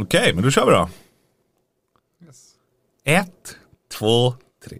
Okej, men då kör vi då. Ett, två, tre.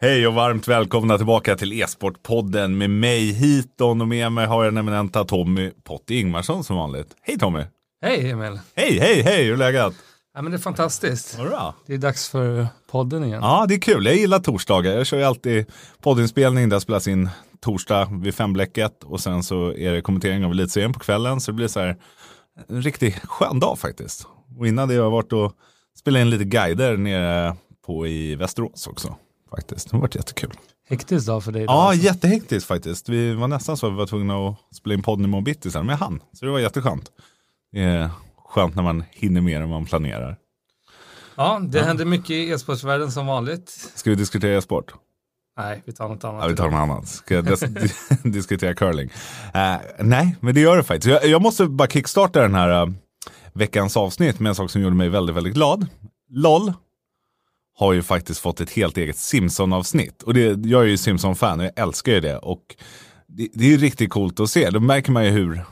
Hej och varmt välkomna tillbaka till E-sportpodden med mig Hiton och med mig har jag den eminenta Tommy Potti Ingmarsson som vanligt. Hej Tommy! Hej Emil! Hej, hej, hej! Hur är läget? Ja, men det är fantastiskt. Bra. Det är dags för podden igen. Ja, det är kul. Jag gillar torsdagar. Jag kör ju alltid poddinspelning där spelas in torsdag vid femblecket och sen så är det kommentering av elitserien på kvällen. Så det blir så här en riktigt skön dag faktiskt. Och innan det har jag varit och spelat in lite guider nere på i Västerås också. Faktiskt. Det har varit jättekul. Hektisk dag för dig. Ja, alltså. jättehektiskt faktiskt. Vi var nästan så att vi var tvungna att spela in podden imorgon bitti sen, men jag hann. Så det var jätteskönt. Är skönt när man hinner mer än man planerar. ja det händer mycket i e-sportsvärlden som vanligt. Ska vi diskutera e-sport? Nej, vi tar något annat. Ja, vi tar något annat. Ska jag dis- diskutera curling? Eh, nej, men det gör det faktiskt. Jag, jag måste bara kickstarta den här uh, veckans avsnitt med en sak som gjorde mig väldigt, väldigt glad. LOL har ju faktiskt fått ett helt eget Simpson-avsnitt. Och det, jag är ju Simpson-fan och jag älskar ju det. Och det, det är ju riktigt coolt att se. Då märker man ju hur, ja,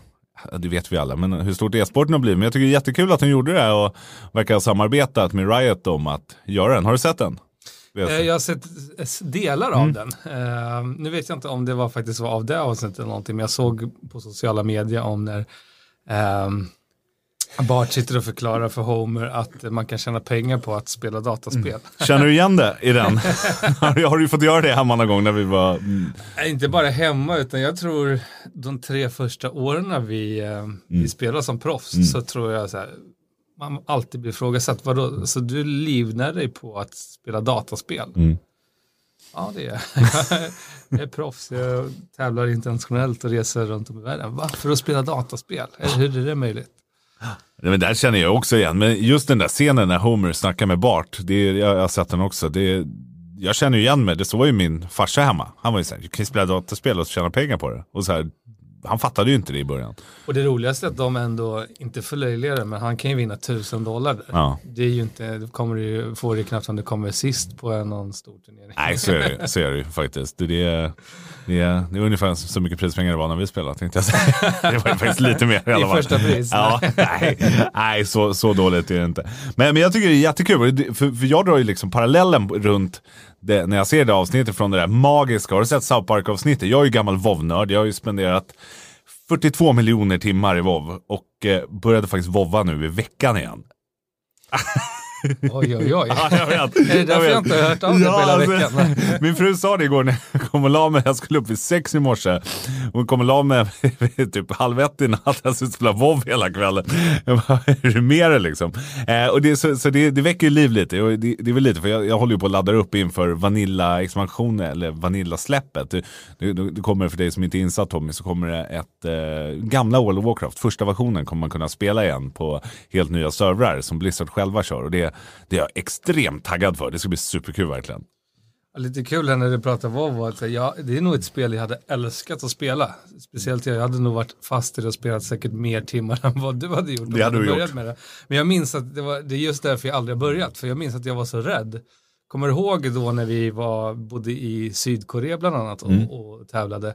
det vet vi alla, men hur stort e-sporten har blivit. Men jag tycker det är jättekul att de gjorde det och verkar ha samarbetat med Riot om att göra den. Har du sett den? Eh, Jag har sett delar Mm. av den. Eh, nu vet jag inte om det var faktiskt var av det avsnittet eller någonting, men jag såg på sociala medier om när ehm, Bart sitter och förklarar för Homer att man kan tjäna pengar på att spela dataspel. Känner du igen det i den? har, du, fått göra det hemma någon gång när vi var... mm, Inte bara hemma, utan jag tror de tre första åren när vi, eh, vi spelar som proffs så tror jag så här, man alltid blir ifrågasatt, vadå, så du livnär dig på att spela dataspel? Mm. Ja, det är jag. Jag är proffs, jag tävlar internationellt och reser runt om i världen. Varför att spela dataspel? Eller Hur är det möjligt? Nej, Men där känner jag också igen. Men just den där scenen när Homer snackar med Bart. Det är, jag, jag har sett den också. Det är, jag känner ju igen mig. Det så var ju min farsa hemma. Han var ju såhär, du kan ju spela dataspel och tjäna pengar på det. Och så här, han fattade ju inte det i början. Och det roligaste är att de ändå, inte förlöjligar det, men han kan ju vinna tusen dollar. där. Ja. Det är ju inte, det kommer du ju, får det knappt om det kommer sist på någon stor turnering. Nej, så är det, så är det ju faktiskt. Det, det, är, det, det är ungefär så mycket prispengar det var när vi spelade, tänkte jag säga. Det var ju faktiskt lite mer i alla fall. första pris. Ja, nej, nej så, så dåligt är det inte. Men, men jag tycker det är jättekul, för, för jag drar ju liksom parallellen runt det, när jag ser det avsnittet från det där magiska. Har du sett South Park-avsnittet? Jag är ju gammal WoW-nörd. Jag har ju spenderat 42 miljoner timmar i WoW och eh, började faktiskt WoWa nu i veckan igen. Oj, oj, oj. Ja, jag vet. Är det därför jag, vet. inte har hört av det på hela alltså, veckan? Min fru sa det igår när jag kom och la mig. Jag skulle upp vid sex i morse. Hon kom och la mig vid typ halv ett i natt. Jag skulle spela WoW hela kvällen. Jag bara, är du med det liksom? Eh, och det, så så det, det väcker ju liv lite. Och det, det är väl lite, för jag, jag håller ju på att ladda upp inför Vanilla-expansionen eller Vanilla-släppet. Det kommer, för dig som inte är insatt Tommy, så kommer det ett eh, gamla World of Warcraft. Första versionen kommer man kunna spela igen på helt nya servrar som Blizzard själva kör. Och det, det är jag extremt taggad för. Det ska bli superkul verkligen. Lite kul här när du pratar Volvo, att jag, det är nog ett spel jag hade älskat att spela. Speciellt jag, jag hade nog varit fast i det och spelat säkert mer timmar än vad du hade gjort. Det hade du gjort. Med det. Men jag minns att det, var, det är just därför jag aldrig har börjat, för jag minns att jag var så rädd. Kommer du ihåg då när vi var, bodde i Sydkorea bland annat och, Mm. och tävlade?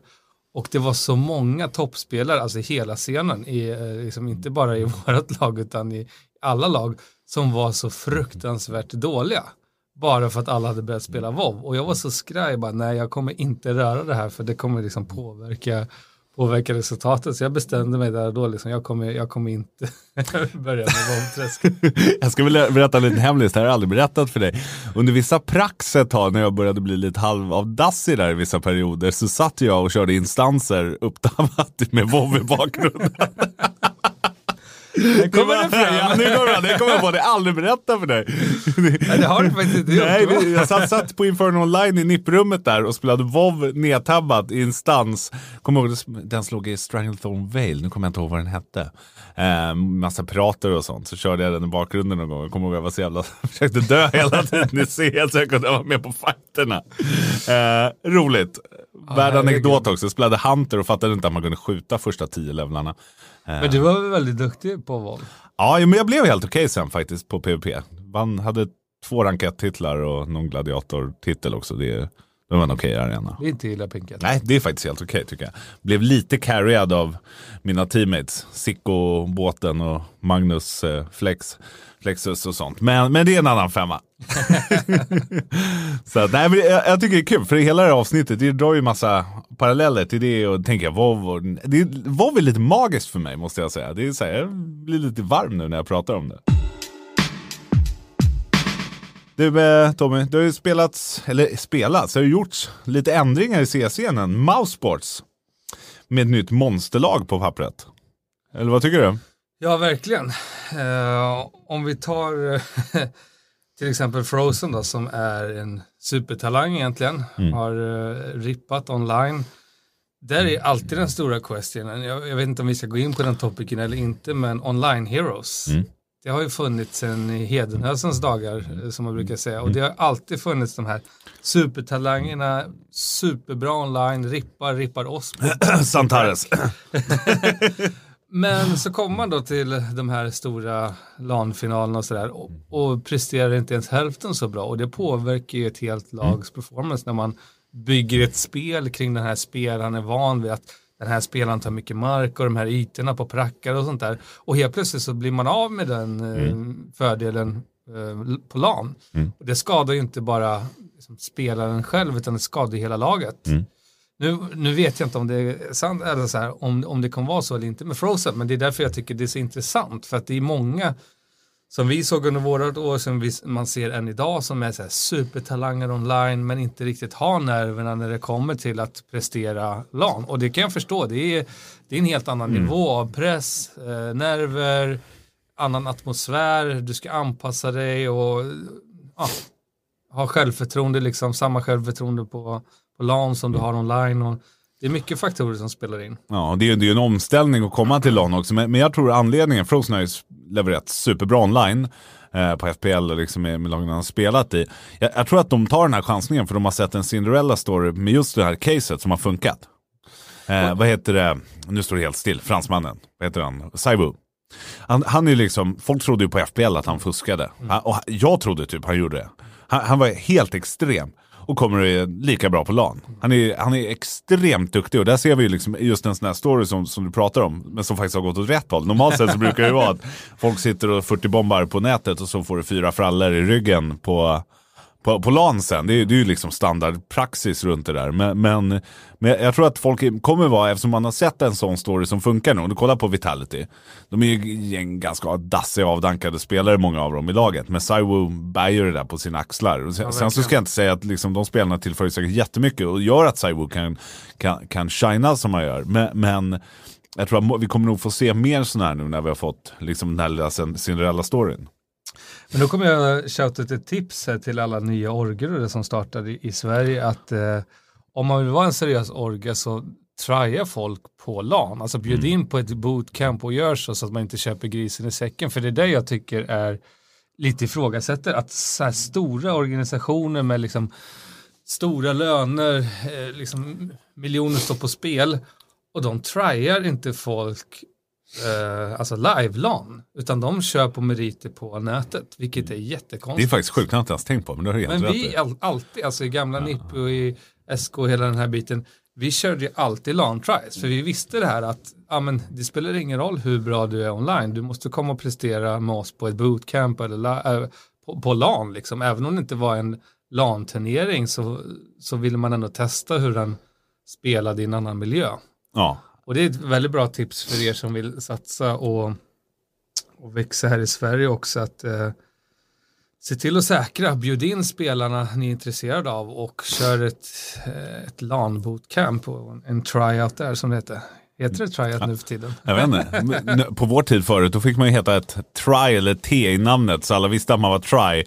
Och det var så många toppspelare, alltså hela scenen, i, eh, liksom inte bara i vårt lag utan i alla lag, som var så fruktansvärt dåliga. Bara för att alla hade börjat spela WoW. Och jag var så skraj, bara, nej jag kommer inte röra det här för det kommer liksom påverka, påverka resultatet. Så jag bestämde mig där och då, liksom, jag, kommer, jag kommer inte börja med WoW-träsk. Jag ska väl berätta en liten hemlis, det här har jag aldrig berättat för dig. Under vissa prax ett tag när jag började bli lite halvavdassig där i vissa perioder så satt jag och körde instanser uppdammat med WoW i bakgrunden. Kommer det fram? Ja, nu kommer det, det kommer jag på, det har jag aldrig berättat för dig. Nej, det har du faktiskt inte gjort. Nej, jag satt, satt på Inferno Online i nipprummet där och spelade WoW nedtabbat i instans. Kommer ihåg, den slog i Stranglethorn Vale, nu kommer jag inte ihåg vad den hette. Eh, massa pirater och sånt, så körde jag den i bakgrunden någon gång. Jag kommer ihåg att jag var så jävla, försökte dö hela tiden i CS så jag kunde vara med på fighterna. Eh, roligt. Värd anekdot också, jag spelade Hunter och fattade inte att man kunde skjuta första tio levlarna. Men du var väl väldigt duktig på WoW? Ja, men jag blev helt okej sen faktiskt på PVP. Man hade två rankett-titlar och någon gladiatortitel också. Det är, det var en okej arena. Det är inte illa pinkat. Nej, det är faktiskt helt okej tycker jag. Blev lite carried av mina teammates. Sicko, båten och Magnus eh, Flex, Lexus och sånt. Men, men det är en annan femma. så nej, men jag, jag tycker det är kul, för hela det här avsnittet det drar ju massa paralleller till det och tänker Volvo. det var väl lite magiskt för mig måste jag säga. Det är så här, jag blir lite varm nu när jag pratar om det. Du eh, Tommy, det har ju spelats, eller spelats, det har ju gjorts lite ändringar i CS-scenen. Mousesports med ett nytt monsterlag på pappret. Eller vad tycker du? Ja, verkligen. Eh, om vi tar eh, till exempel Frozen då, som är en supertalang egentligen, Mm. har eh, rippat online. Där är alltid den stora questionen, jag, jag vet inte om vi ska gå in på den topicen eller inte, men online heroes. Mm. Det har ju funnits sedan i Hedenhösens dagar, eh, som man brukar säga. Och det har alltid funnits de här supertalangerna, superbra online, rippar, rippar oss. Santares. Men så kommer man då till de här stora LAN-finalerna och sådär och, och presterar inte ens hälften så bra. Och det påverkar ju ett helt lags performance när man bygger ett spel kring den här spelaren är van vid att den här spelaren tar mycket mark och de här ytorna på prackar och sånt där. Och helt plötsligt så blir man av med den eh, fördelen eh, på LAN. Och det skadar ju inte bara liksom, spelaren själv utan det skadar hela laget. Nu, nu vet jag inte om det är sant eller så här, om, om det kommer vara så eller inte med Frozen, men det är därför jag tycker det är så intressant, för att det är många som vi såg under våra år, som vi, man ser än idag, som är så här supertalanger online, men inte riktigt har nerverna när det kommer till att prestera LAN. Och det kan jag förstå, det är, det är en helt annan nivå av press, eh, nerver, annan atmosfär, du ska anpassa dig och ja, ha självförtroende, liksom samma självförtroende på, på LAN som du har online. Och det är mycket faktorer som spelar in. Ja, det är ju en omställning att komma till LAN också. Men, men jag tror anledningen, Frozen har ju levererat superbra online eh, på FPL och liksom med, med lagen han spelat i. Jag, jag tror att de tar den här chansningen för de har sett en Cinderella story med just det här caset som har funkat. Eh, vad heter det, nu står det helt still, fransmannen, vad heter han, Saibu. Han, han är liksom, folk trodde ju på FPL att han fuskade. Han, och jag trodde typ han gjorde det. Han, han var helt extrem. Och kommer lika bra på LAN. Han är, han är extremt duktig och där ser vi ju liksom just en sån här story som, som du pratar om, men som faktiskt har gått åt rätt håll. Normalt sett så brukar det vara att folk sitter och 40-bombar på nätet och så får du fyra frallor i ryggen på, på, på LAN sen. Det är, det är ju liksom standardpraxis runt det där. Men, men, men jag tror att folk kommer vara, eftersom man har sett en sån story som funkar nu, om du kollar på Vitality. De är ju en ganska dassiga avdankade spelare många av dem i laget. Men Saiwu bär ju det där på sina axlar. Sen, sen så ska jag inte säga att liksom, de spelarna tillför säkert jättemycket och gör att Saiwu kan, kan, kan shina som han gör. Men, men jag tror att vi kommer nog få se mer sådana här nu när vi har fått liksom, den här lilla Cin- Cinderella-storyn. Men då kommer jag shouta ut ett tips här till alla nya orger som startar i, i Sverige att eh, om man vill vara en seriös orge så trya folk på LAN. Alltså bjud in på ett bootcamp och gör så så att man inte köper grisen i säcken. För det är det jag tycker är lite ifrågasätter att stora organisationer med liksom stora löner, eh, liksom miljoner står på spel och de tryar inte folk eh, alltså live-LAN utan de kör på meriter på nätet vilket är Det är jättekonstigt. faktiskt sjukt, det har jag inte ens tänkt på. Men har du helt Men vi all, alltid, alltså i gamla NIP och i SK och hela den här biten, vi körde ju alltid LAN tries för vi visste det här att ja, men det spelar ingen roll hur bra du är online, du måste komma och prestera med oss på ett bootcamp eller äh, på, på LAN liksom. Även om det inte var en LAN-turnering så, så ville man ändå testa hur den spelade i en annan miljö. Ja. Och det är ett väldigt bra tips för er som vill satsa och, och växa här i Sverige också. Att eh, se till att säkra, bjud in spelarna ni är intresserade av och kör ett, eh, ett LAN-bootcamp och en, tryout där som det heter. Heter det tryout nu för tiden? Jag vet inte. På vår tid förut, då fick man ju heta ett try eller T i namnet. Så alla visste att man var try.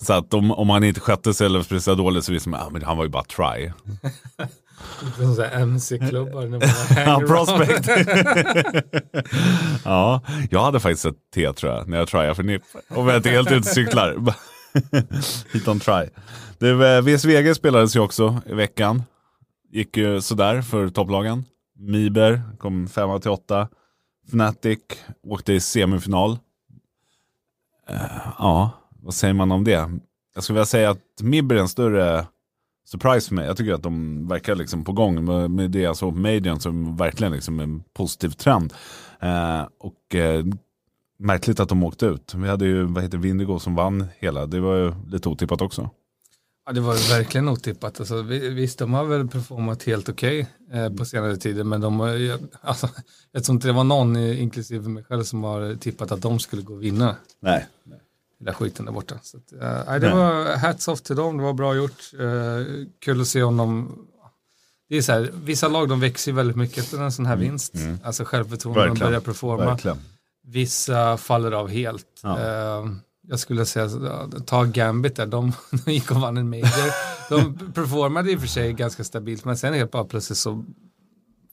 Så att om, om han inte skötte sig eller presterade dåligt så visste man att ah, han var ju bara try. MC-klubbar. när man Ja, prospect. ja, jag hade faktiskt ett T tror jag, när jag tryade för NIP. Om jag inte helt ute cyklar. Hit on try. Det, eh, VSVG spelades ju också i veckan. Gick ju sådär för topplagen. Miber kom 5 till 8. Fnatic åkte i semifinal. Eh, ja, vad säger man om det? jag skulle vilja säga att Mibber är en större surprise för mig. Jag tycker att de verkar liksom på gång med, med det jag såg på Median som verkligen liksom en positiv trend. Eh, och eh, märkligt att de åkte ut. Vi hade ju, vad heter Vindigo som vann hela. Det var ju lite otippat också. Ja, det var verkligen otippat. Alltså, visst, de har väl performat helt okej okay, eh, på senare tider, men de har, alltså, jag tror inte det var någon, inklusive mig själv, som har tippat att de skulle gå och vinna. Nej. Nej. Hela skiten där borta. Så att, uh, det var hats off till dem, det var bra gjort. Uh, kul att se om de det är så här, vissa lag de växer väldigt mycket efter en sån här mm. vinst. Mm. Alltså självförtroende, de börjar performa. Verkligen. Vissa faller av helt. Ja. Uh, jag skulle säga, ta Gambit där, de, de gick och vann en major. De performade i och för sig ganska stabilt, men sen helt bara plötsligt så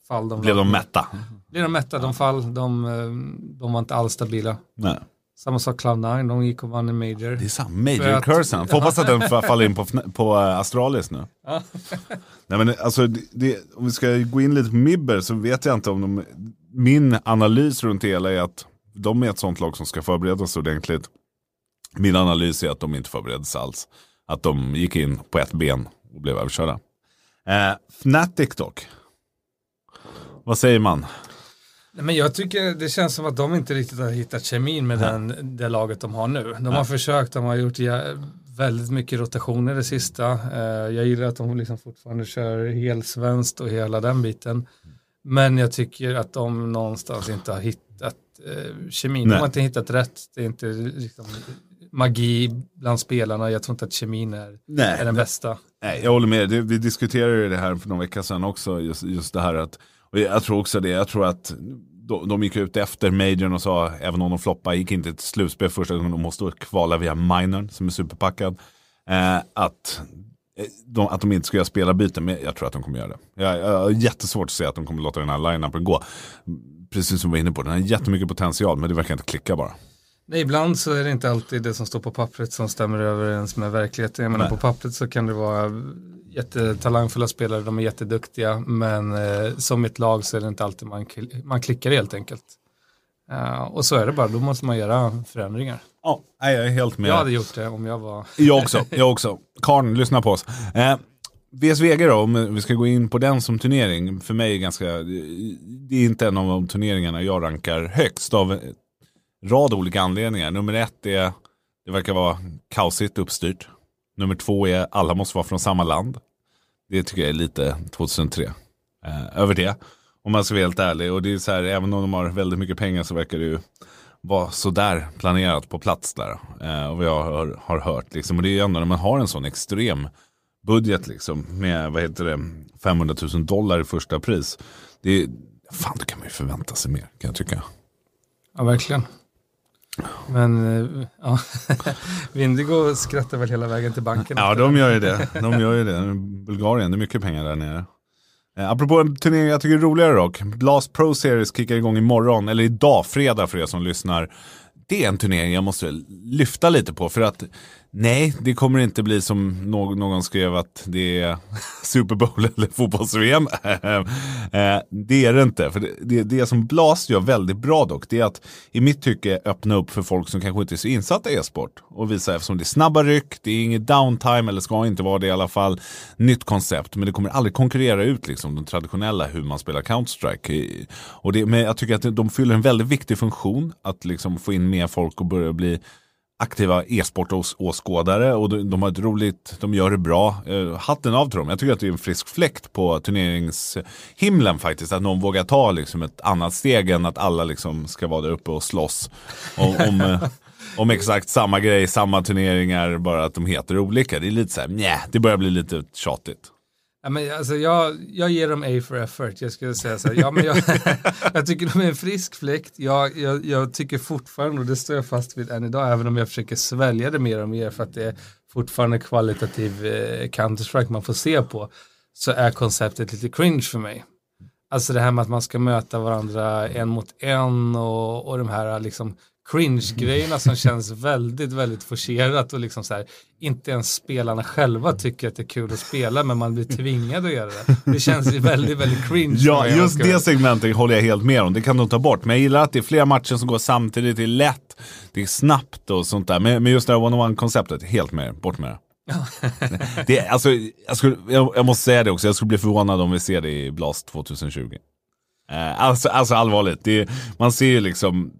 fall de. Blev de mätta? Blev de mätta, de fall, de, de var inte alls stabila. Nej. Samma sak Cloud9, de gick och vann en major. Det är samma major-cursen. Får hoppas att den faller in på, på uh, Astralis nu. Nej, men alltså, det, det, om vi ska gå in lite på Mibber så vet jag inte om de... Min analys runt det hela är att de är ett sånt lag som ska förberedas ordentligt. Min analys är att de inte förbereddes alls. Att de gick in på ett ben och blev överkörda. Eh, Fnatic dock. Vad säger man? Men jag tycker det känns som att de inte riktigt har hittat kemin med den, det laget de har nu. De har försökt, de har gjort väldigt mycket rotationer det sista. Eh, jag gillar att de liksom fortfarande kör helsvenskt och hela den biten. Men jag tycker att de någonstans inte har hittat eh, kemin. Nej. De har inte hittat rätt. Det är inte liksom magi bland spelarna. Jag tror inte att kemin är, Nej, är den bästa. Nej, jag håller med. vi diskuterade det här för några veckor sedan också. Just, just det här att jag tror också det. Jag tror att de, de gick ut efter majorn och sa, även om de floppade, gick inte till slutspel första gången, de måste kvala via minorn som är superpackad. Eh, att, eh, de, att de inte ska göra spelarbyten, men jag tror att de kommer göra det. Jag, jag har jättesvårt att se att de kommer låta den här line-upen gå. Precis som vi var inne på, den har jättemycket potential, men det verkar inte klicka bara. Nej, ibland så är det inte alltid det som står på pappret som stämmer överens med verkligheten. Jag menar, på pappret så kan det vara jättetalangfulla spelare, de är jätteduktiga, men eh, som ett lag så är det inte alltid man, man klickar helt enkelt. Uh, och så är det bara, då måste man göra förändringar. Ja, jag är helt med. Jag hade gjort det om jag var... jag också, jag också. Karn, lyssna på oss. Eh, VSVG då, om vi ska gå in på den som turnering, för mig är ganska, det är inte en av de turneringarna jag rankar högst av en rad olika anledningar. Nummer ett är, det verkar vara kaosigt uppstyrt. Nummer två är alla måste vara från samma land. Det tycker jag är lite 2003. Eh, över det. Om man ska vara helt ärlig. Och det är så här, även om de har väldigt mycket pengar så verkar det ju vara sådär planerat på plats där. Eh, och vad jag har, har hört. Liksom. Och det är ju ändå när man har en sån extrem budget liksom. Med vad heter det, 500 000 dollar i första pris. Det är, fan, då kan man ju förvänta sig mer kan jag tycka. Ja, verkligen. Men eh, ja, Vindigo skrattar väl hela vägen till banken. Ja, de gör ju det. De gör ju det. Bulgarien, det är mycket pengar där nere. Eh, apropå en turnering jag tycker är roligare dock. Blast Pro Series kickar igång imorgon, eller idag, fredag för er som lyssnar. Det är en turnering jag måste lyfta lite på för att Nej, det kommer inte bli som någon skrev att det är Super Bowl eller fotbolls-VM. Eh, det är det inte. För det, det som Blast gör väldigt bra dock, det är att i mitt tycke öppna upp för folk som kanske inte är så insatta i e-sport. Och visa eftersom det är snabba ryck, det är inget downtime eller ska inte vara det i alla fall. Nytt koncept, men det kommer aldrig konkurrera ut liksom de traditionella hur man spelar Counter-Strike. Och det, men jag tycker att de fyller en väldigt viktig funktion att liksom få in mer folk och börja bli aktiva e-sportåskådare och de har ett roligt, de gör det bra. Eh, hatten av till dem. Jag tycker att det är en frisk fläkt på turneringshimlen faktiskt. Att någon vågar ta liksom ett annat steg än att alla liksom ska vara där uppe och slåss. Om, om, eh, om exakt samma grej, samma turneringar, bara att de heter olika. Det är lite så här, nja, det börjar bli lite tjatigt. Ja, men alltså jag, jag ger dem A for effort. Jag skulle säga så här, ja, men jag, jag tycker de är en frisk fläkt. Jag, jag, jag, tycker fortfarande, och det står jag fast vid än idag, även om jag försöker svälja det mer och mer för att det är fortfarande kvalitativ eh, Counter-Strike man får se på, så är konceptet lite cringe för mig. Alltså det här med att man ska möta varandra en mot en och, och de här liksom cringe-grejerna som känns väldigt, väldigt forcerat och liksom så här, inte ens spelarna själva tycker att det är kul att spela men man blir tvingad att göra det. Det känns väldigt, väldigt cringe. Ja, just det segmentet håller jag helt med om. Det kan de ta bort. Men jag gillar att det är flera matcher som går samtidigt. Det är lätt, det är snabbt och sånt där. Men, just det här one-on-one-konceptet, helt med Bort med det. det alltså, jag, skulle, jag, jag, måste säga det också, jag skulle bli förvånad om vi ser det i Blast 2020. Eh, alltså, alltså allvarligt, det, man ser ju liksom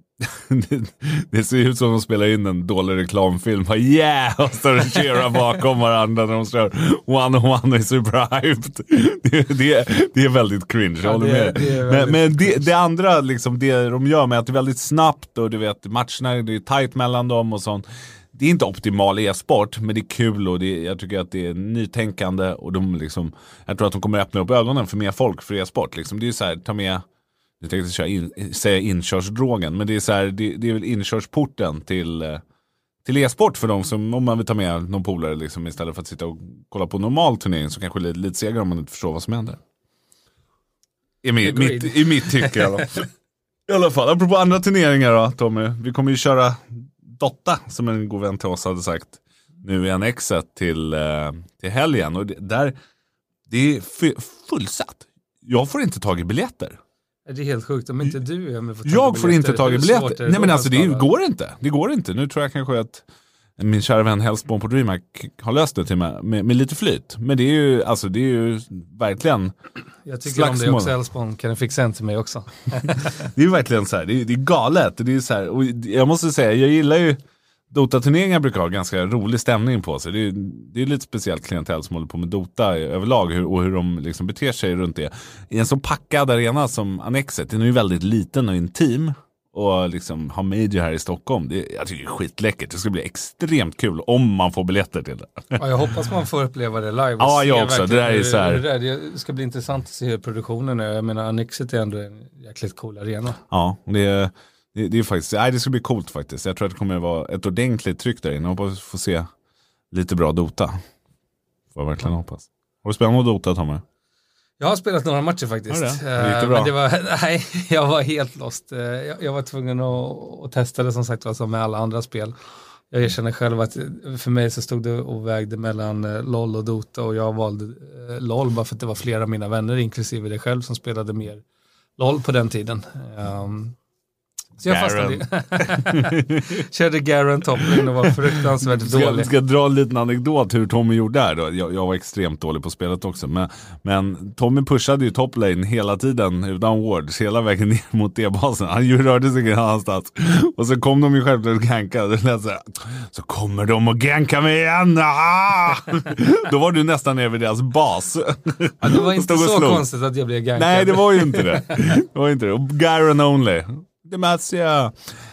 det, ser ut som att de spelar in en dålig reklamfilm. Bara, yeah! Och står och cheerar bakom varandra när de kör one on one är superhyped. Det, det, det är väldigt cringe, jag håller med. Det, men, men det, det, andra, liksom, det de gör med att det är väldigt snabbt och du vet matcherna, det är tight mellan dem och sånt. Det är inte optimal e-sport, men det är kul och det, jag tycker att det är nytänkande och de liksom, jag tror att de kommer öppna upp ögonen för mer folk för e-sport. Liksom. Det är så här, ta med jag tänkte köra in, säga inkörsdrogen, men det är, så här, det, det, är väl inkörsporten till, eh, till e-sport för dem som, om man vill ta med någon polare liksom, istället för att sitta och kolla på normal turnering så kanske lite, lite segare om man inte förstår vad som händer. I, mitt, mitt, i mitt tycke i alla fall. I alla fall, apropå andra turneringar då Tommy. Vi kommer ju köra Dotta som en god vän till oss hade sagt nu i NX1 till, eh, till helgen. Och det, där, det är fullsatt. Jag får inte tag i biljetter. Det är helt sjukt om inte du är med får Jag får inte tag i biljetter. Nej men alltså det går inte. Det går inte. Nu tror jag kanske att min kära vän Hellspawn på DreamHack har löst det till mig med, med, lite flyt. Men det är ju, alltså det är ju verkligen Jag tycker slagsmål. om det också Hellspawn, kan du fixa en till mig också? det är verkligen så här, det är, det är galet. Det är så här, och jag måste säga, jag gillar ju Dota-turneringar brukar ha ganska rolig stämning på sig. Det är, det är lite speciellt klientell som håller på med Dota överlag hur, och hur de liksom beter sig runt det. I en så packad arena som Annexet, den är ju väldigt liten och intim och liksom ha Major här i Stockholm. Det, jag tycker det är skitläckert. Det ska bli extremt kul om man får biljetter till det. Ja, jag hoppas man får uppleva det live. Ja, jag också. Det där är så här... det, det ska bli intressant att se hur produktionen är. Jag menar, Annexet är ändå en jäkligt cool arena. Ja, det är det, det, är faktiskt, nej, det ska bli coolt faktiskt. Jag tror att det kommer att vara ett ordentligt tryck där inne. Hoppas få se lite bra Dota. Får jag verkligen hoppas. Har du spelat någon Dota Tommy? Jag har spelat några matcher faktiskt. det? Det gick det bra? Men det var, nej, jag var helt lost. Eh, jag, jag var tvungen att, att, testa det som sagt som med alla andra spel. Jag erkänner själv att för mig så stod det och vägde mellan eh, LOL och Dota och jag valde eh, LOL bara för att det var flera av mina vänner, inklusive dig själv, som spelade mer LOL på den tiden. Um, så jag fastnade Körde Garen toppling och var fruktansvärt ska, dålig. Ska dra en liten anekdot hur Tommy gjorde där då. Jag, jag, var extremt dålig på spelet också. Men, men Tommy pushade ju toplane hela tiden utan wards. Hela vägen ner mot D-basen. Han ju rörde sig ingen annanstans. Och så kom de ju självklart ganka. Så, så kommer de och gankar mig igen. Ah! då var du nästan nere vid deras bas. Ja, det var inte så konstigt att jag blev gankad. Nej, det var ju inte det. det, var inte det. Och Garen only. Demacia.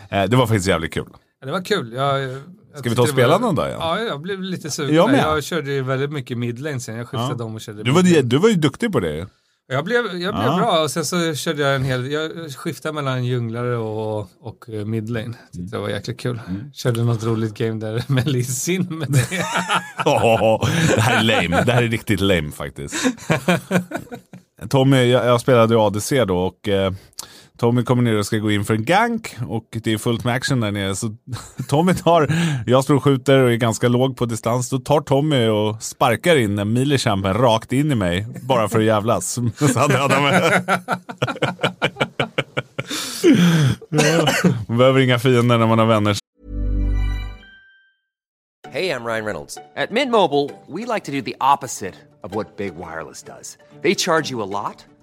Eh, det var faktiskt jävligt kul. Ja, det var kul. Jag, jag Ska vi ta och spela var, någon dag igen? Ja, jag blev lite sugen. Jag, jag körde ju väldigt mycket midlane sen. Jag skiftade ja. om och körde du var, du var ju duktig på det. Jag blev, jag blev ja. bra och sen så körde jag en hel, jag skiftade mellan djunglare och, och eh, midlane. Tyckte det var jäkligt kul. Mm. Körde något roligt game där med Lissin med det. oh, det här är lame, det här är riktigt lame faktiskt. Tommy, jag, jag spelade ADC då och eh, Tommy kommer ner och ska gå in för en gank och det är fullt med action där nere. Så Tommy tar, jag står och skjuter och är ganska låg på distans. Då tar Tommy och sparkar in en milichampen rakt in i mig. Bara för att jävlas. Så han dödar mig. Man behöver inga fiender när man har vänner. Hej, jag Ryan Reynolds. På Mint Mobile, we like to do the opposite of what Big Wireless does. They charge you a lot.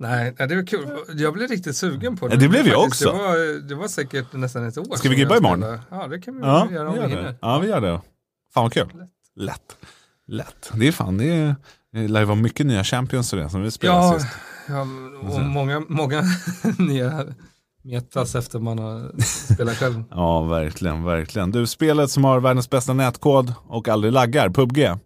Nej, det var kul. Jag blev riktigt sugen på det. Det blev jag också. Det var, det var säkert nästan ett år Ska vi gibba imorgon? Ja, det kan vi ja, göra om vi hinner. Ja, vi gör det. Fan vad kul. Lätt. Lätt. Det är fan, det är, det lär vara mycket nya champions och det som vi spelade ja, sist. Ja, och många, många nya metas efter man har spelat själv. Ja, verkligen, verkligen. Du, spelet som har världens bästa nätkod och aldrig laggar, PubG. Eh,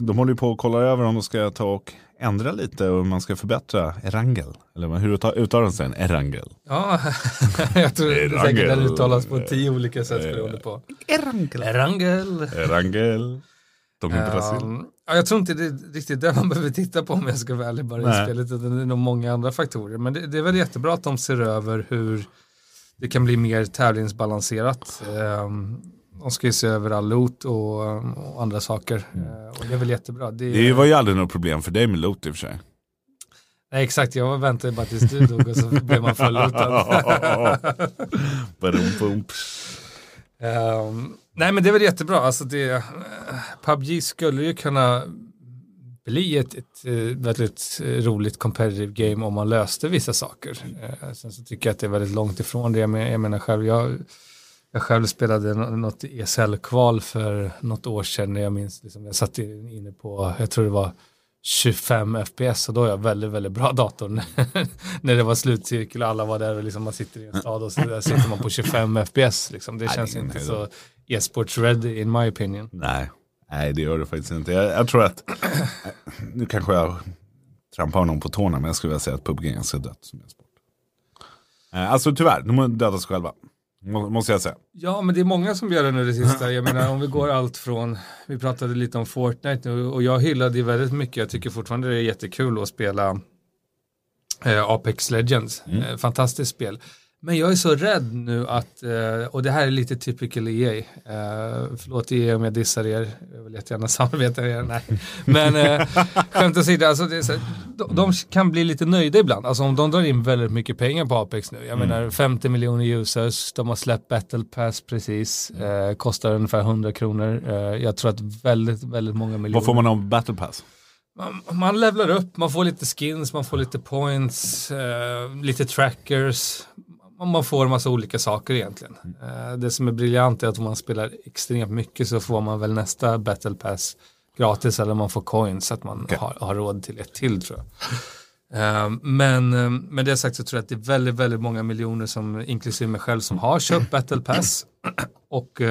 de håller ju på att kolla över om de ska ta och ändra lite och man ska förbättra Erangel. Eller hur uttalar den sig? Erangel. Ja, jag tror det säkert den uttalas på tio olika sätt beroende på. Erangel. Erangel. Erangel. De är Brasil. Um, ja, jag tror inte det är riktigt det man behöver titta på om jag ska vara ärlig bara i spelet. Det är nog många andra faktorer. Men det, det, är väl jättebra att de ser över hur det kan bli mer tävlingsbalanserat. Um, de ska ju se över all loot och, och andra saker. Mm. Uh, och det är väl jättebra. Det, det var ju aldrig något problem för dig med loot i och för sig. Nej exakt, jag väntade bara tills du dog och så blev man fullutad. um, nej men det är väl jättebra, alltså det, uh, PubG skulle ju kunna bli ett, ett, ett väldigt roligt competitive game om man löste vissa saker. Uh, sen så tycker jag att det är väldigt långt ifrån det, men jag menar själv, jag, jag själv spelade något ESL-kval för något år sedan, jag minns, liksom, jag satt inne på, jag tror det var 25 FPS och då är jag väldigt, väldigt bra dator. när det var slutcirkel och alla var där och liksom man sitter i en stad och så där sitter man på 25 FPS. Liksom. Det känns inte så e-sports ready in my opinion. Nej, Nej det gör det faktiskt inte. Jag, jag tror att, nu kanske jag trampar honom på tårna, men jag skulle vilja säga att PubG är ganska dött som e-sport. Eh, alltså tyvärr, de har dödat sig själva. Måste jag säga. Ja, men det är många som gör det nu det sista. Jag menar om vi går allt från, vi pratade lite om Fortnite nu och jag hyllade det väldigt mycket. Jag tycker fortfarande det är jättekul att spela eh, Apex Legends. Mm. Eh, fantastiskt spel. Men jag är så rädd nu att, eh, och det här är lite typical EA, eh, förlåt EA om jag dissar er, jag vill jättegärna samarbeta med er, nej. Men eh, skämt åsido, alltså de, de, kan bli lite nöjda ibland, alltså om de drar in väldigt mycket pengar på Apex nu, jag mm. menar 50 miljoner users, de har släppt Battle Pass precis, eh, kostar ungefär 100 kronor, eh, jag tror att väldigt, väldigt många miljoner. Vad får man av Battle Pass? Man, man levlar upp, man får lite skins, man får lite points, eh, lite trackers, man får en massa olika saker egentligen. Mm. Det som är briljant är att om man spelar extremt mycket så får man väl nästa battle pass gratis eller man får coins så att man okay. har, har råd till ett till tror jag. Eh, men eh, med det sagt så tror jag att det är väldigt, väldigt många miljoner som, inklusive mig själv, som har köpt battle pass och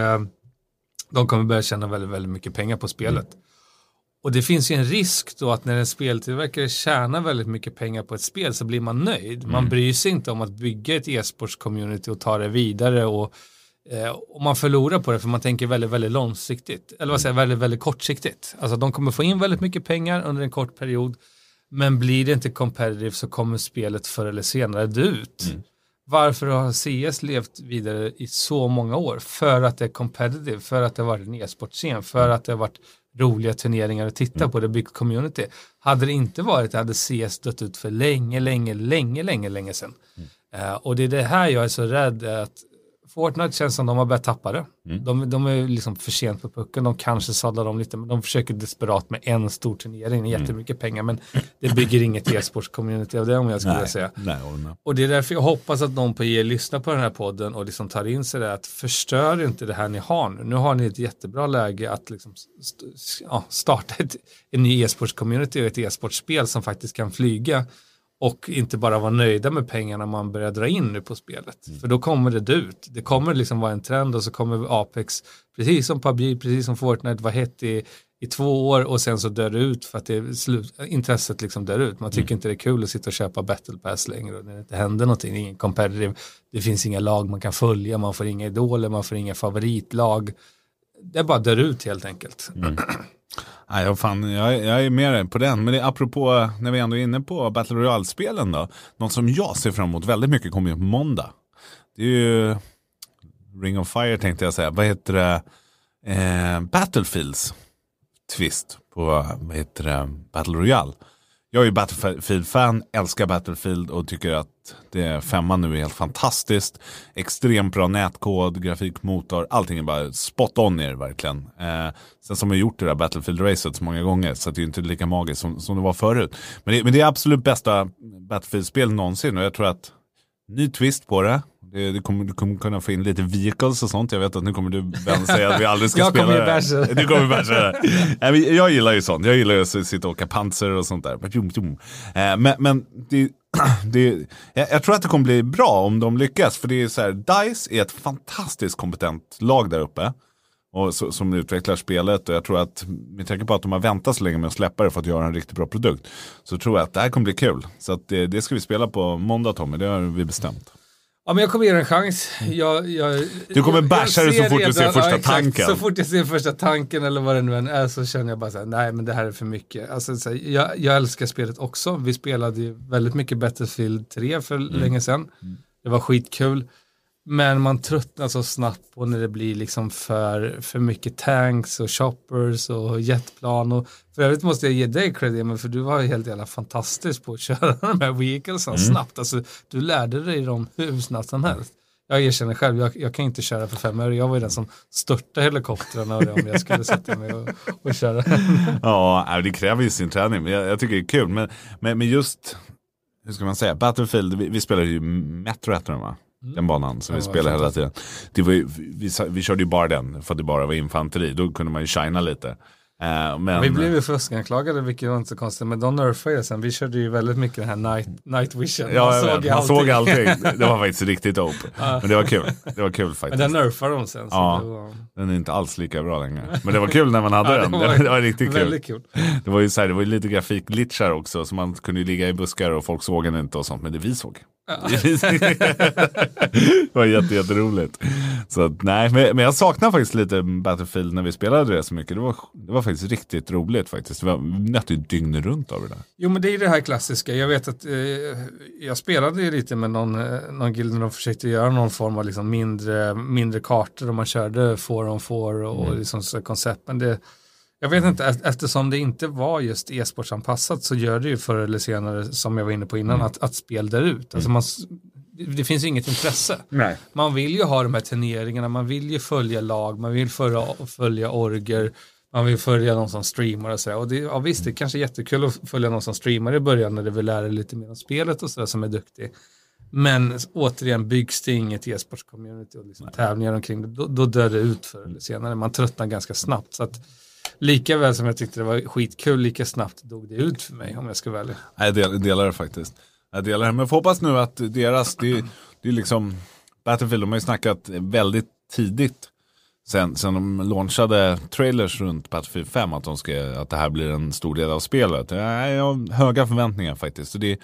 de kommer börja tjäna väldigt, väldigt mycket pengar på spelet. Mm. Och det finns ju en risk då att när en speltillverkare tjänar väldigt mycket pengar på ett spel så blir man nöjd. Man mm. bryr sig inte om att bygga ett e-sports-community och ta det vidare och, eh, och man förlorar på det för man tänker väldigt, väldigt långsiktigt. Eller vad säger jag, väldigt, väldigt kortsiktigt. Alltså de kommer få in väldigt mycket pengar under en kort period men blir det inte competitive så kommer spelet förr eller senare dö ut. Mm. Varför har CS levt vidare i så många år? För att det är competitive, för att det har varit en e-sportscen, för att det har varit roliga turneringar att titta mm. på, det byggt community. Hade det inte varit det hade CS dött ut för länge, länge, länge, länge, länge sedan. Mm. Uh, och det är det här jag är så rädd att Fortnite känns som de har börjat tappa det. Mm. De, de, är liksom för sent på pucken, de kanske sadlar om lite, men de försöker desperat med en stor turnering, mm. jättemycket pengar, men det bygger inget e-sports-community av det om jag skulle nej, säga. Nej. Och det är därför jag hoppas att någon på er lyssnar på den här podden och liksom tar in sig det, att förstör inte det här ni har nu. Nu har ni ett jättebra läge att liksom st ja, starta ett, en ny e-sports-community och ett e-sportspel som faktiskt kan flyga och inte bara vara nöjda med pengarna man börjar dra in nu på spelet. Mm. För då kommer det ut. Det kommer liksom vara en trend och så kommer Apex, precis som PubG, precis som Fortnite, vara hett i, i två år och sen så dör det ut för att det slut, intresset liksom dör ut. Man tycker mm. inte det är kul att sitta och köpa battle pass längre och när det inte händer någonting, ingen competitive, det finns inga lag man kan följa, man får inga idoler, man får inga favoritlag. Det bara dör ut helt enkelt. Mm. Nej, jag, fan, jag, jag är med på den. Men det apropå, när vi ändå är inne på Battle Royale-spelen då. Något som jag ser fram emot väldigt mycket kommer ju på måndag. Det är ju Ring of Fire tänkte jag säga. Vad heter det? Eh, Battlefields twist på vad heter det? Battle Royale. Jag är ju Battlefield-fan, älskar Battlefield och tycker att det femman nu är helt fantastiskt. Extremt bra nätkod, grafikmotor, allting är bara spot on er verkligen. Eh, sen som har gjort det där Battlefield-racet så många gånger så det är inte lika magiskt som, som det var förut. Men det, men det är absolut bästa Battlefield-spel någonsin och jag tror att ny twist på det. Det, det kommer, du kommer kunna få in lite vehicles och sånt. Jag vet att nu kommer du Ben säga att vi aldrig ska jag spela kommer det. Du kommer bärsa det. Jag gillar ju sånt. Jag gillar ju att sitta och åka panser och sånt där. Eh, men, men det, det, jag, jag tror att det kommer bli bra om de lyckas. För det är så här, DICE är ett fantastiskt kompetent lag där uppe. Och så, som utvecklar spelet och jag tror att med tanke på att de har väntat så länge med att släppa det för att göra en riktigt bra produkt. Så tror jag att det här kommer bli kul. Så att det, det ska vi spela på måndag Tommy, det har vi bestämt. Ja, men jag kommer ge den en chans. Jag, jag, Du kommer basha det så fort du ser redan- första ja, exakt. tanken. Så fort jag ser första tanken eller vad det nu än är så känner jag bara så här, nej men det här är för mycket. Alltså, så här, jag, jag älskar spelet också. Vi spelade ju väldigt mycket Battlefield 3 för Mm. länge sedan. Det var skitkul. Men man tröttnar så snabbt på när det blir liksom för, för mycket tanks och choppers och jetplan. Och för övrigt måste jag ge dig cred, men för du var ju helt jävla fantastisk på att köra de här vehiclesen Mm. snabbt. Alltså, du lärde dig dem hur snabbt som helst. Jag erkänner själv, jag, jag kan inte köra för fem öre. Jag var ju den som störtade helikoptrarna om jag skulle sätta mig och, och köra. Ja, nej, det kräver ju sin träning. Men jag, jag tycker det är kul. Men, men, men just, hur ska man säga, Battlefield, vi, vi spelade ju Metro heter den va? Den banan som vi Ja, spelade hela tiden. Det var ju, vi, vi körde ju bara den för att det bara var infanteri. Då kunde man ju shina lite. Eh, men, Vi blev ju fuskanklagade, vilket var inte så konstigt, men de nerfade ju sen. Vi körde ju väldigt mycket den här night, night vision. Ja, Man såg man allting. såg allting. Det var faktiskt riktigt dope. Men det var kul. Det var kul Men faktiskt. den nerfade de sen. Ja. det var Den är inte alls lika bra längre. Men det var kul när man hade Ja, det den. var Det, det var riktigt kul. väldigt kul. Det var ju så här, det var ju lite grafikglitchar också. Så man kunde ju ligga i buskar och folk såg en inte och sånt. Men det vi såg. Det var jätte, jätteroligt. Så att, nej, men, men jag saknar faktiskt lite Battlefield när vi spelade det så mycket. Det var, det var faktiskt riktigt roligt faktiskt. Det var nästan dygnet runt av det där. Jo men det är ju det här klassiska. Jag vet att eh, jag spelade ju lite med någon, eh, någon guild när de försökte göra någon form av liksom mindre, mindre kartor och man körde four on four och Mm. liksom koncept. Men det, jag vet inte, eft- eftersom det inte var just e-sportsanpassat så gör det ju förr eller senare, som jag var inne på innan, Mm. att, att spel där ut. Alltså man, s- det, finns ju inget intresse. Nej. Man vill ju ha de här turneringarna, man vill ju följa lag, man vill följa, följa orger, man vill följa någon som streamar och sådär. Och det, ja, visst, det är kanske jättekul att följa någon som streamar i början när du vill lära dig lite mer om spelet och sådär som är duktig. Men återigen, byggs det inget e-sportscommunity och liksom tävlingar omkring det, då, då dör det ut förr eller senare. Man tröttnar ganska snabbt. Så att, lika väl som jag tyckte det var skitkul, lika snabbt dog det ut för mig om jag ska välja. Nej, Jag delar det faktiskt. Jag delar det. Men jag får hoppas nu att deras, det, det är liksom, Battlefield, de har ju snackat väldigt tidigt. Sen, sen de launchade trailers runt Battlefield 5 att, de ska, att det här blir en stor del av spelet. Jag jag har höga förväntningar faktiskt. Så det,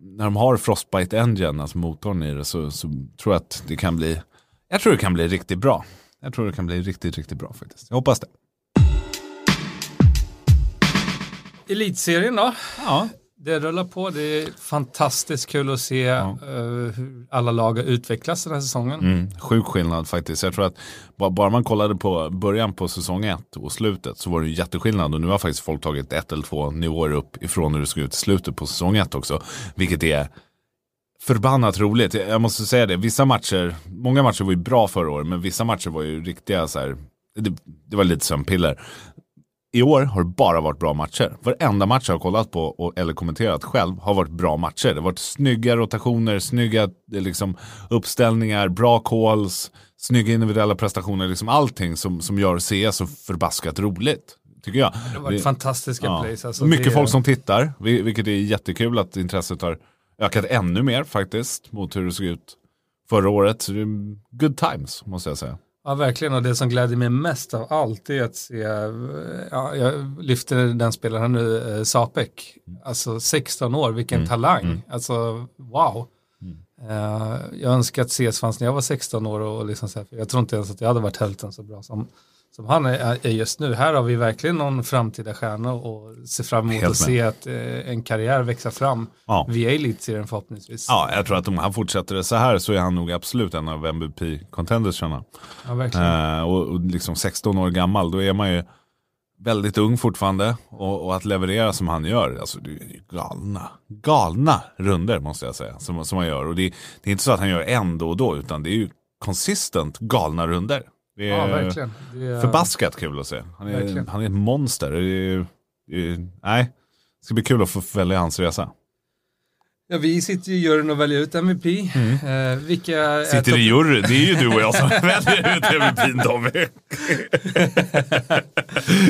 när de har Frostbite Engine, alltså motorn i det, så, så tror jag att det kan bli, jag tror det kan bli riktigt bra. Jag tror det kan bli riktigt, riktigt bra faktiskt. Jag hoppas det. Elitserien då? Ja, Det rullar på, det är fantastiskt kul att se eh, hur alla lag har utvecklats den här säsongen. Mm, sjuk skillnad faktiskt. Jag tror att bara, bara man kollade på början på säsong ett och slutet så var det ju jätteskillnad. Och nu har faktiskt folk tagit ett eller två nivåer upp ifrån hur det såg ut i slutet på säsong ett också. Vilket är förbannat roligt. Jag måste säga det, vissa matcher, många matcher var ju bra förra året, men vissa matcher var ju riktiga så här, det, det var lite sömnpiller. I år har det bara varit bra matcher. Varenda match jag har kollat på och, eller kommenterat själv har varit bra matcher. Det har varit snygga rotationer, snygga eh, liksom, uppställningar, bra calls, snygga individuella prestationer. Liksom allting som, som gör CS så förbaskat roligt. Tycker jag. Det har varit fantastiska Ja. plays. Alltså Mycket det, folk som tittar, vil- vilket är jättekul att intresset har ökat ännu mer faktiskt mot hur det såg ut förra året. Det är good times måste jag säga. Ja, verkligen. Och det som gläder mig mest av allt är att se, eh, ja, jag lyfter den spelaren nu, eh, Sapek. Alltså 16 år, vilken Mm. talang. Alltså wow. Eh, jag önskar att CS fanns när jag var 16 år och liksom så här, jag tror inte ens att jag hade varit hälften så bra som, som han är, just nu. Här har vi verkligen någon framtida stjärna och ser fram emot att se att eh, en karriär växa fram Ja. via Elitserien förhoppningsvis. Ja, jag tror att om han fortsätter det så här så är han nog absolut en av MVP-contendersarna. Ja, verkligen. Eh, och, och liksom 16 år gammal, då är man ju väldigt ung fortfarande. Och, och att leverera som han gör, alltså det är ju galna, galna runder måste jag säga. Som, som han gör. Och det, det är inte så att han gör en då och då, utan det är ju konsistent galna runder. Det är Ja, verkligen. Det är- förbaskat kul att se. Han är, Verkligen. han är ett monster. Det är, det är, nej, det ska bli kul att få följa hans resa. Ja, vi sitter i juryn och väljer ut MVP. Eh, vilka Sitter i juryn, det är ju du och jag som väljer ut MVP Tommy.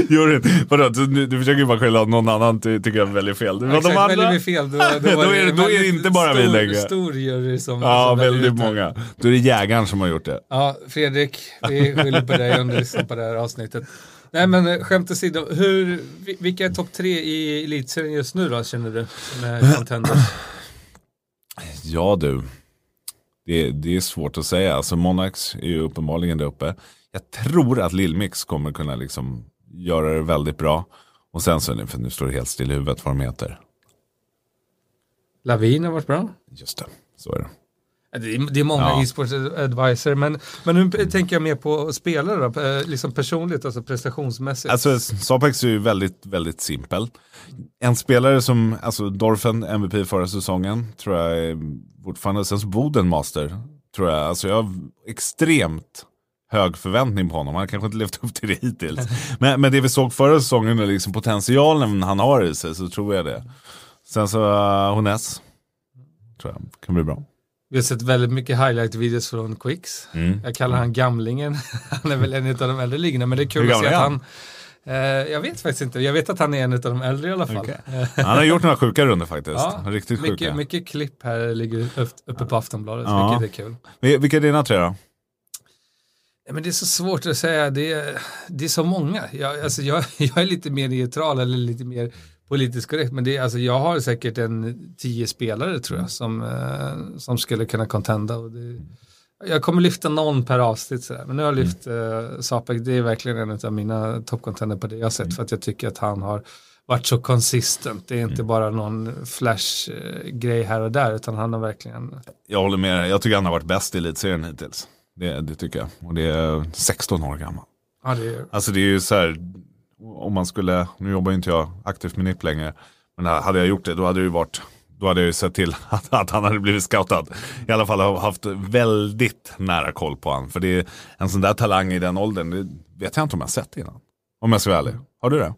juryn, vadå, du, du försöker ju bara skylla att någon annan ty, tycker jag väljer fel. Var Exakt, de andra. väljer vi fel då, då, Då är det- då är det inte bara vi stor, längre. Stor jury som Ja, som väldigt många. Då är det jägaren som har gjort det. Ja, Fredrik, vi skyller på dig om du lyssnar på det här avsnittet. Nej men eh, skämt åsido, hur, vi- vilka är topp tre i elitserien just nu då känner du? Är contenders? Ja du, det, det är svårt att säga. Alltså Monarchs är ju uppenbarligen där uppe. Jag tror att Lillmix kommer kunna liksom göra det väldigt bra. Och sen så, för nu står det helt still i huvudet vad de heter. Lavin har varit bra. Just det, så är det. Det är, är många Ja. e-sports advisor, men, men nu tänker jag mer på spelare då, eh, liksom personligt, alltså prestationsmässigt. Alltså Sapex är ju väldigt, väldigt simpel. En spelare som, alltså Dorfen, MVP förra säsongen, tror jag är fortfarande, sen så Bodenmaster, tror jag. Alltså jag har extremt hög förväntning på honom. Han har kanske inte levt upp till det hittills. Men, men det vi såg förra säsongen och liksom potentialen han har i sig så tror jag det. Sen så uh, Hones, tror jag kan bli bra. Vi har sett väldigt mycket highlight-videos från Quicks. Mm. Jag kallar han gamlingen. han är väl en av de äldre ligorna, men det är kul att se att han... Eh, jag vet faktiskt inte. Jag vet att han är en av de äldre i alla fall. Eh, Han har gjort några sjuka runder faktiskt. Ja, Riktigt sjuka. mycket, klipp här ligger upp- uppe på Aftonbladet, Ja. vilket är kul. Vil- Vilka är dina tre då? Men det är så svårt att säga, det är, det är så många. Jag, alltså jag, jag är lite mer neutral eller lite mer politiskt korrekt, men det är, alltså jag har säkert en tio spelare tror jag som, eh, som skulle kunna contenda. Och det, jag kommer lyfta någon per avsnitt, sådär. men nu har jag lyft eh, Sapek, det är verkligen en av mina toppcontender på det jag har sett, för att jag tycker att han har varit så konsistent. Det är inte bara någon flash-grej här och där, utan han har verkligen Jag håller med. Jag tycker han har varit bäst i elitserien hittills. Det, det tycker jag. Och det är 16 år gammal. Ja, det är, Alltså det är ju så här, om man skulle, nu jobbar inte jag aktivt med NIP längre, men hade jag gjort det då hade det ju varit, då hade jag ju sett till att, att han hade blivit scoutad. I alla fall har haft väldigt nära koll på han. För det är en sån där talang i den åldern, det vet jag inte om jag sett innan. Om jag ska vara ärlig. Har du det?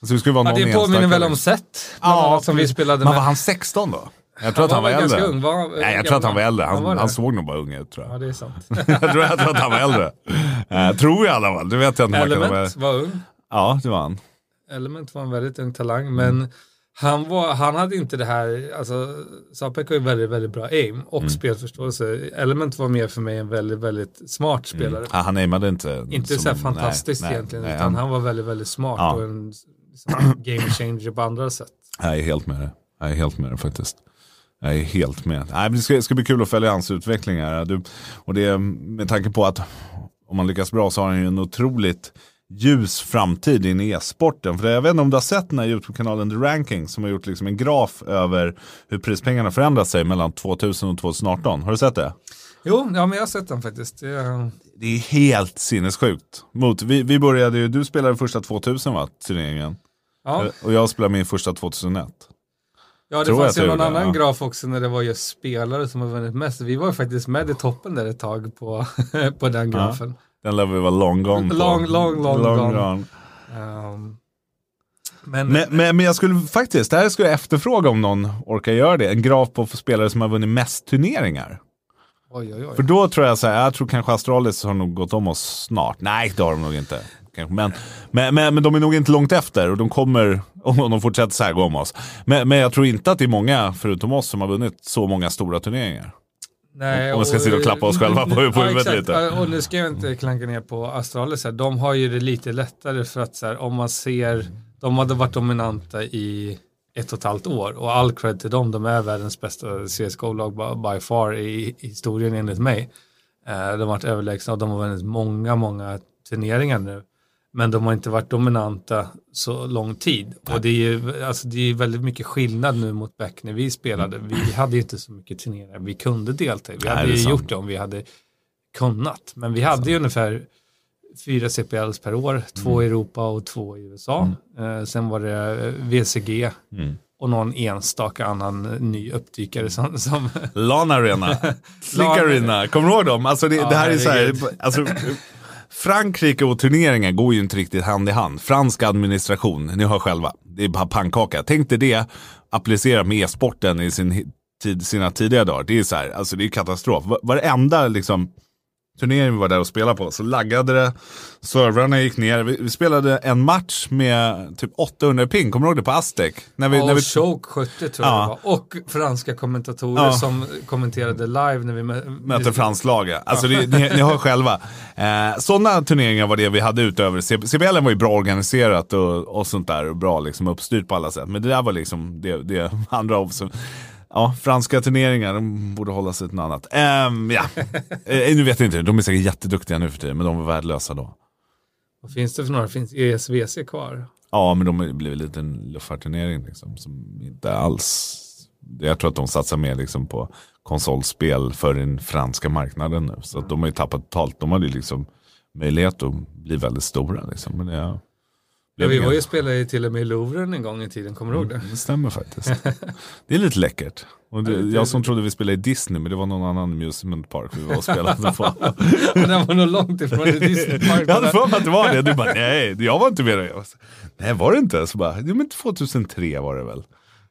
Alltså det skulle vara ja, någon det påminner väl om Seth, ja, som vi spelade Men med. var han 16 då? Jag tror att han var, väl äldre. ung. Var, Nej, jag tror att han var äldre. Han, var det? han såg nog bara ung ut tror jag. Ja, det är sant. jag, tror, jag tror att han var äldre. Eh, tror jag i alla fall. Det vet jag inte. Element var ung. Ja, det var han. Element var en väldigt ung talang, men han, var, han hade inte det här, alltså Sapek har ju väldigt, väldigt bra aim och Mm. spelförståelse. Element var mer för mig en väldigt, väldigt smart spelare. Ja, han aimade inte. Inte så här fantastiskt nej, egentligen, nej, utan han var väldigt, väldigt smart Ja. och en liksom, game changer på andra sätt. Jag är helt med det. Jag är helt med det faktiskt. Jag är helt med. Nej, det, ska, det ska bli kul att följa hans utveckling här. Du, och det med tanke på att om man lyckas bra så har han ju en otroligt ljus framtid in i e-sporten. För jag vet inte om du har sett den här YouTube-kanalen The Ranking som har gjort liksom en graf över hur prispengarna förändrat sig mellan 2000 och 2018. Har du sett det? Jo, ja, men jag har sett den faktiskt. Det, är- Det är helt sinnessjukt. Mot, vi, vi började ju, du spelade första 2000 va, turneringen? ja. Och jag spelade min första 2001. Ja, det Tror fanns ju någon annan ja. graf också när det var just spelare som har vunnit mest. Vi var ju faktiskt med i toppen där ett tag på, på den grafen. Den lär vi vara long gone på. Long, long, long gone. gone. Ehm, men, Men, men, men jag skulle faktiskt, det här skulle jag efterfråga om någon orkar göra det. En graf på spelare som har vunnit mest turneringar. oj, oj, oj. För då tror jag så här, jag tror kanske Astralis har nog gått om oss snart. Nej, det har de nog inte. Kanske. Men, men, men, men de är nog inte långt efter och de kommer, om de fortsätter gå om oss. Men, men jag tror inte att det är många, förutom oss, som har vunnit så många stora turneringar. Nej, Om vi ska sitta och klappa oss själva på- på huvudet exakt. lite. Ja, Och nu ska jag inte klanka ner på Astralis här. De har ju det lite lättare för att så här, om man ser, de hade varit dominanta i ett och ett halvt år och all cred till dem, de är världens bästa CSGO-lag by- far i, i historien enligt mig. Eh, de har varit överlägsna och de har vunnit många, många turneringar nu. Men de har inte varit dominanta så lång tid. Och det är ju alltså, det är väldigt mycket skillnad nu mot back när vi spelade. Vi hade ju inte så mycket turneringar vi kunde delta i. Vi hade ju sant. gjort det om vi hade kunnat. Men vi hade ju ungefär fyra CPLs per år, två Mm. i Europa och två i USA. Eh, sen var det eh, VCG Mm. och någon enstaka annan ny uppdykare som, som LAN Arena, Slick Arena, kommer du ihåg dem? Alltså det, Ja, det här är så här, alltså, Frankrike och turneringar går ju inte riktigt hand i hand. Fransk administration, ni hör själva, det är bara pannkaka. Tänk dig det applicerat med e-sporten i sin, tid, sina tidiga dagar. Det är så här, alltså det är katastrof. Varenda liksom turnering vi var där och spelade på så laggade det. Servrarna gick ner. Vi, vi, spelade en match med typ 800 ping. Kommer du ihåg det på Aztec? När vi, ja, när vi... Choke 70 tror ja. jag det var. Och franska kommentatorer ja. som kommenterade live när vi mötte franskt lag. Alltså det, ni, ni hör själva. Eh, Sådana turneringar var det vi hade utöver. CBL var ju bra organiserat och, och sånt där. Och bra liksom uppstyrt på alla sätt. Men det där var liksom det, det andra av. Ja, franska turneringar, de borde hålla sig till något annat. Um, ja. Eh, nu vet jag inte, de är säkert jätteduktiga nu för tiden, men de var värdelösa då. Vad finns det för några? Finns ESVC kvar? Ja, men de blivit en liten luftfartturnering liksom, som inte alls... Jag tror att de satsar mer liksom, på konsolspel för den franska marknaden nu. Så att de har ju tappat totalt. De hade ju liksom möjlighet att bli väldigt stora. Liksom. Men ja, Ja, vi var ju spelare till och med i Louvren en gång i tiden, kommer du ihåg det? Det stämmer faktiskt. Det är lite läckert. Och det, jag som trodde vi spelade i Disney, men det var någon annan amusement park vi var och spelade på. Den var nog långt ifrån Disney park. Jag hade för mig att det var det. Du bara, nej, jag var inte med. Jag nej, var det inte? Så bara, men 2003 var det väl.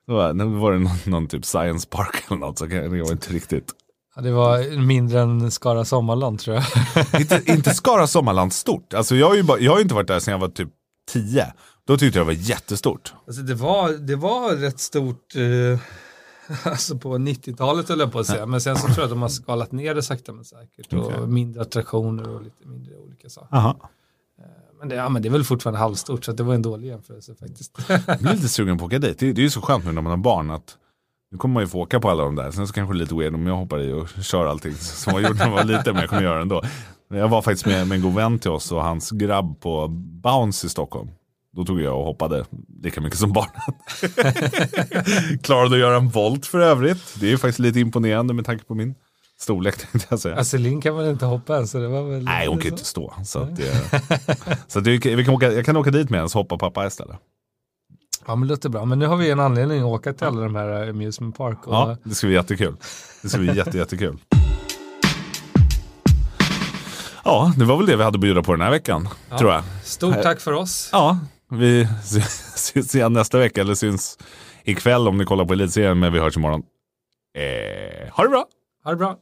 Då var, var det någon, någon, typ science park eller något, så det var inte riktigt. Ja, det var mindre än Skara Sommarland tror jag. inte, inte Skara Sommarland stort. Alltså, jag, har ju bara, jag har inte varit där sedan jag var typ 10. Då tyckte jag det var jättestort. Alltså det, var, det var rätt stort eh, alltså på 90-talet höll jag på att säga. Men sen så tror jag att de har skalat ner det sakta men säkert. Okay. Och mindre attraktioner och lite mindre olika saker. Aha. Eh, men det, ja, men det är väl fortfarande halvstort så det var en dålig jämförelse faktiskt. jag blir lite sugen på att åka dit. Det, det är ju så skönt nu när man har barn att nu kommer man ju få åka på alla de där. Sen så kanske det är lite weird om jag hoppar i och kör allting som jag gjort när man var liten. Men jag kommer göra det ändå. Jag var faktiskt med, med en god vän till oss och hans grabb på Bounce i Stockholm. Då tog jag och hoppade lika mycket som barnen. Klarade att göra en volt för övrigt. Det är faktiskt lite imponerande med tanke på min storlek tänkte jag säga. Aselin kan väl inte hoppa än så det var väl Nej hon kan inte stå. Så, att så att vi kan åka, jag kan åka dit med henne så hoppar pappa istället. Ja men det låter bra. Men nu har vi en anledning att åka till alla de här amusement park. Och... Ja det ska bli jättekul. Det ska bli jätte, jättekul. Ja, det var väl det vi hade att bjuda på den här veckan, ja. tror jag. Stort tack för oss. Ja, vi syns igen nästa vecka, eller syns ikväll om ni kollar på Elitserien, men vi hörs imorgon. Eh, ha det bra! Ha det bra!